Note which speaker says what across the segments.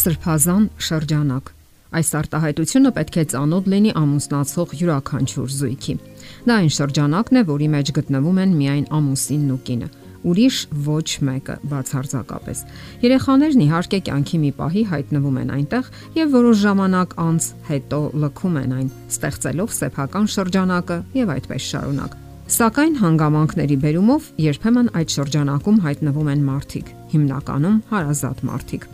Speaker 1: Սրբազան շրջանակ Այս արտահայտությունը պետք է ծանոթ լինի ամուսնացող յուրաքանչյուր զույգի։ Դա այն շրջանակն է, որի մեջ գտնվում են միայն ամուսինն ու կինը ուրիշ ոչ մեկը բացարձակապես։ Երեխաներն իհարկե կյանքի մի պահի հայտնվում են այնտեղ եւ որոշ ժամանակ անց հետո լքում են այն, ստեղծելով սեփական շրջանակը եւ այդպես շարունակ։ Սակայն հանգամանքների բերումով երբեմն այդ շրջանակում հայտնվում են մարդիկ, հիմնականում հարազատ մարդիկ։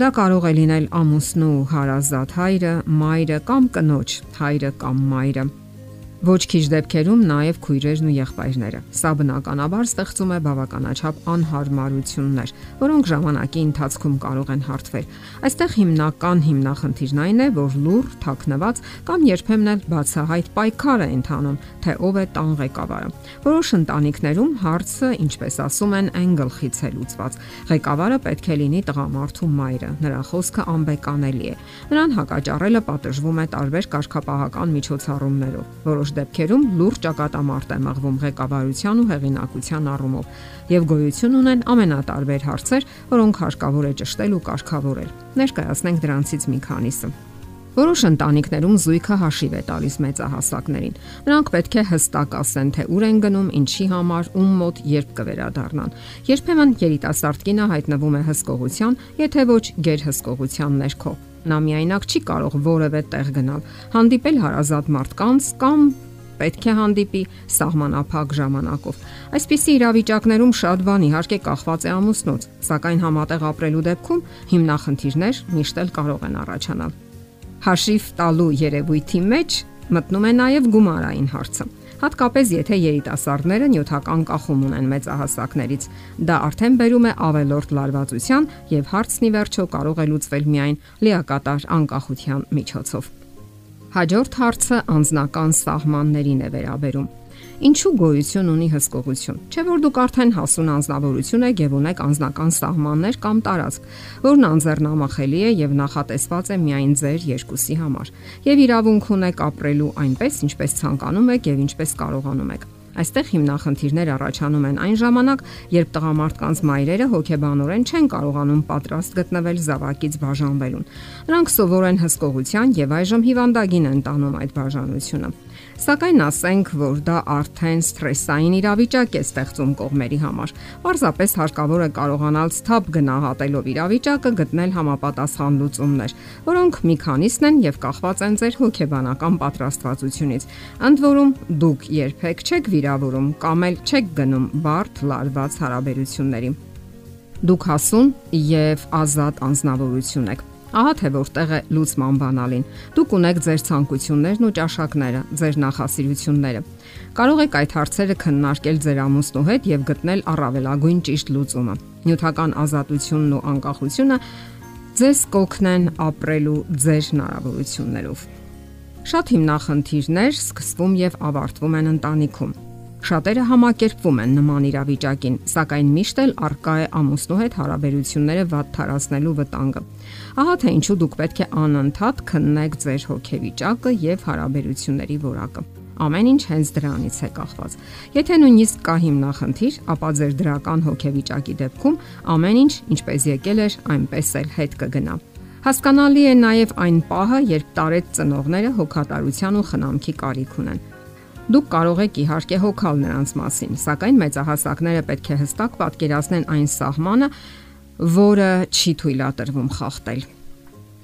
Speaker 1: Դա կարող է լինել ամուսնու հարազատ հայրը, մայրը կամ կնոջ հայրը կամ մայրը Ոչ քիչ դեպքերում նաև քույրերն ու եղբայրները։ Սա բնականաբար ստեղծում է բավականաչափ անհարմարություններ, որոնք ժամանակի ընթացքում կարող են հարթվել։ Այստեղ հիմնական հիմնախնդիրն այն է, որ լուր, թաքնված կամ երբեմն էլ բացահայտ պայքար է ընթանում, թե ով է տան ղեկավարը։ Որոշ ընտանիքներում հարցը, ինչպես ասում են, այն գլխից է լուծված։ Ղեկավարը պետք է լինի տղամարդու մայրը։ Նրա խոսքը անբեկանելի է։ Նրան հակաճառելը պատժվում է տարբեր կարգապահական միջոցառումներով։ Որոշ դեպքերում լուրջ ճակատամարտ է մղվում ղեկավարության ու հեղինակության առումով եւ գոյություն ունեն ամենատարբեր հարցեր, որոնք հարկավոր է ճշտել ու կարգավորել։ Ներկայացնենք դրանցից մի քանիսը։ Որոշ ընտանիքներում զույգը հաշիվ է տալիս մեծահասակներին։ Նրանք պետք է հստակ ասեն, թե ուր են գնում, ինչի համար, ում մոտ երբ կվերադառնան։ Երբեմն երիտասարդ կինը հայտնվում է հսկողության, եթե ոչ գերհսկողության ներքո։ Նա միայնակ չի կարող որևէ տեղ գնալ, հանդիպել հարազատ մարդկանց կամ պետք է հանդիպի սահմանափակ ժամանակով։ Այսպիսի իրավիճակներում շատ բան իհարկե կախված է ամուսնուց, սակայն համատեղ ապրելու դեպքում հիմնախնդիրներ միշտ էլ կարող են առաջանալ։ Հաշիվ տալու երևույթի մեջ մտնում է նաև գումարային հարցը հատկապես եթե երիտասարդները նյութական կախում ունեն մեծահասակներից։ Դա արդեն բերում է ավելորտ լարվածության եւ հարցն ի վերջո կարող է լուծվել միայն լիակատար անկախության միջոցով։ Հաջորդ հարցը անձնական սահմաններին է վերաբերում։ Ինչու գոյություն ունի հսկողություն։ Չէ որ դուք արդեն հասուն անznավորություն եք եւ ունեք անձնական սահմաններ կամ տարածք, որն անձեռնամախելի է եւ նախատեսված է միայն ձեր երկուսի համար։ Եվ իրավունք ունեք ապրելու այնպես, ինչպես ցանկանում եք եւ ինչպես կարողանում եք։ Այստեղ հիմնախնդիրներ առաջանում են այն ժամանակ, երբ տղամարդկանց մայրերը հոգեբանորեն չեն կարողանում պատրաստ գտնվել զավակից բաժանվելուն։ Նրանք սովորեն հսկողության եւ այժմ հիվանդագին են տանում այդ բաժանությունը։ Սակայն ասենք, որ դա արդեն սթրեսային իրավիճակ է ստեղծում կողմերի համար։ Պարզապես հարկավոր է կարողանալ սթափ գնահատելով իրավիճակը գտնել համապատասխան լուծումներ, որոնք մի քանիսն են եւ կախված են ձեր հոգեբանական պատրաստվածությունից։ Ընդ որում, դուք երբեք չեք վիրավորում կամ էլ չեք գնում բարդ լարված հարաբերությունների։ Դուք հասուն եւ ազատ անznավորություն եք Ահա թե որտեղ է լուսման բանալին։ Դուք ունեք ձեր ցանկություններն ու ճաշակները, ձեր նախասիրությունները։ Կարող եք այդ հարցերը քննարկել ձեր ամուսնու հետ եւ գտնել առավելագույն ճիշտ լուծումը։ Նյութական ազատությունն ու անկախությունը ձեզ կօգնեն ապրելու ձեր հնարավորություններով։ Շատ հիմնախնդիրներ սկսվում եւ ավարտվում են ընտանիքում Շատերը համակերպվում են նման իրավիճակին, սակայն միշտ էլ արկա է ամուսնու հետ հարաբերությունները վատ թարացնելու վտանգը։ Ահա թե ինչու դուք պետք է անընդհատ քննեք ձեր հոգեվիճակը եւ հարաբերությունների որակը։ Ամեն ինչ հենց դրանից է կախված։ Եթե նույնիսկ կա հիմնախնդիր, ապա ձեր դրական հոգեվիճակի դեպքում ամեն ինչ ինչպես եկել էր, այնպես էլ հետ կգնա։ Հասկանալի է նաև այն պահը, երբ տարեց ծնողները հոգատարության ու խնամքի կարիք ունեն Դուք կարող եք իհարկե հոգալ նրանց մասին, սակայն մեծահասակները պետք է հստակ պատկերացնեն այն սահմանը, որը չի թույլատրվում խախտել։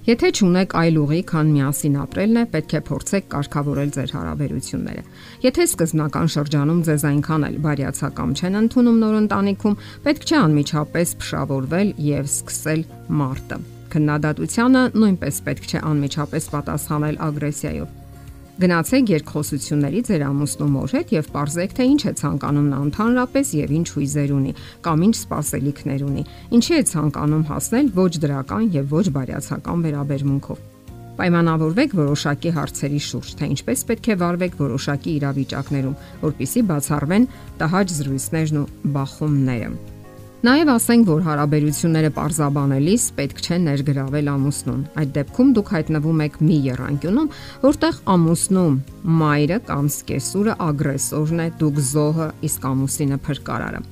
Speaker 1: Եթե ճունեք այլ ուղի, քան միասին ապրելն է, պետք է փորձեք կարգավորել ձեր հարաբերությունները։ Եթե սկզբնական շրջանում ձեզ այնքան էլ բարյացակամ չեն ընդունում նոր ընտանիքում, պետք չէ անմիջապես փշավորվել եւ սկսել մարտը։ Քննադատությանը նույնպես պետք չէ անմիջապես պատասխանել ագրեսիայով։ Գնացեք երկխոսությունների ձեր ամուսնու հետ եւ ողջեք թե ինչ է ցանկանում նա ընդհանրապես եւ ինչ հույզեր ունի կամ ինչ սպասելիքներ ունի։ Ինչի է ցանկանում հասնել ոչ դրական եւ ոչ բարյացակամ վերաբերմունքով։ Պայմանավորվեք որոշակի հարցերի շուրջ, թե ինչպես պետք է վարվեք որոշակի իրավիճակներում, որpիսի բացառվեն տհաճ զրույցներն ու բախումները։ Նաև ասենք, որ հարաբերությունները parzabanելիս պետք չէ ներգրավել ամուսնուն։ Այդ դեպքում դուք հայտնվում եք մի երանգյունում, որտեղ ամուսնում մայրը կամ սկեսուրը ագրեսորն է, դուք զոհը, իսկ ամուսինը փրկարարը։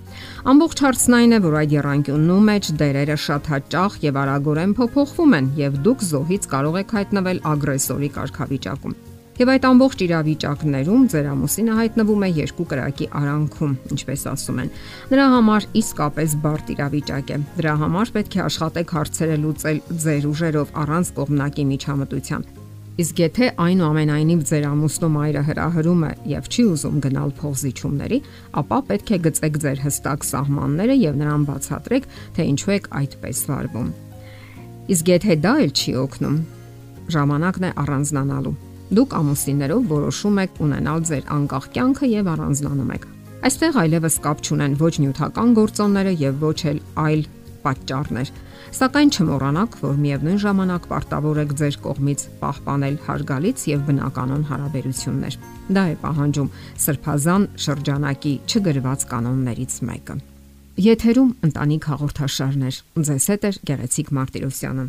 Speaker 1: Ամբողջ հարցն այն է, որ այդ երանգյունու մեջ դերերը շատ հաճախ եւ արագորեն փոփոխվում են, եւ դուք զոհից կարող եք հայտնվել ագրեսորի կարգավիճակում։ Եվ այդ ամբողջ իրավիճակներում ձեր ամուսինը հայտնվում է երկու կրակի արանքում, ինչպես ասում են։ Նրա համար իսկապես բարդ իրավիճակ է։ Դրա համար պետք է աշխատեք հարցերը լուծել ձեր ուժերով առանց կողմնակի միջամտության։ Իսկ եթե այնուամենայնիվ ձեր ամուսնու մայրը հրահրում է եւ չի ուզում գնալ փողզիչումների, ապա պետք է գծեք ձեր հստակ սահմանները եւ նրան բացատրեք, թե ինչու եք այդպես վարվում։ Իսկ եթե դա էլ չի օգնում, ժամանակն է առանձնանալու Դուք ամուսիններով որոշում եք ունենալ ձեր անկախ կյանքը եւ առանձնանում եք։ Այստեղ այլևս կապ չունեն ոչ նյութական գործոնները եւ ոչ էլ այլ պատճառներ։ Սակայն չմոռանաք, որ միևնույն ժամանակ պարտավոր եք ձեր կողմից պահպանել հարգալից եւ բնականon հարաբերություններ։ Դա է պահանջում սրբազան շրջանակի չգրված կանոններից մեկը։ Եթերում ընտանիք հաղորդաշարներ։ Ձեզ հետ է Գեղեցիկ Մարտիրոսյանը։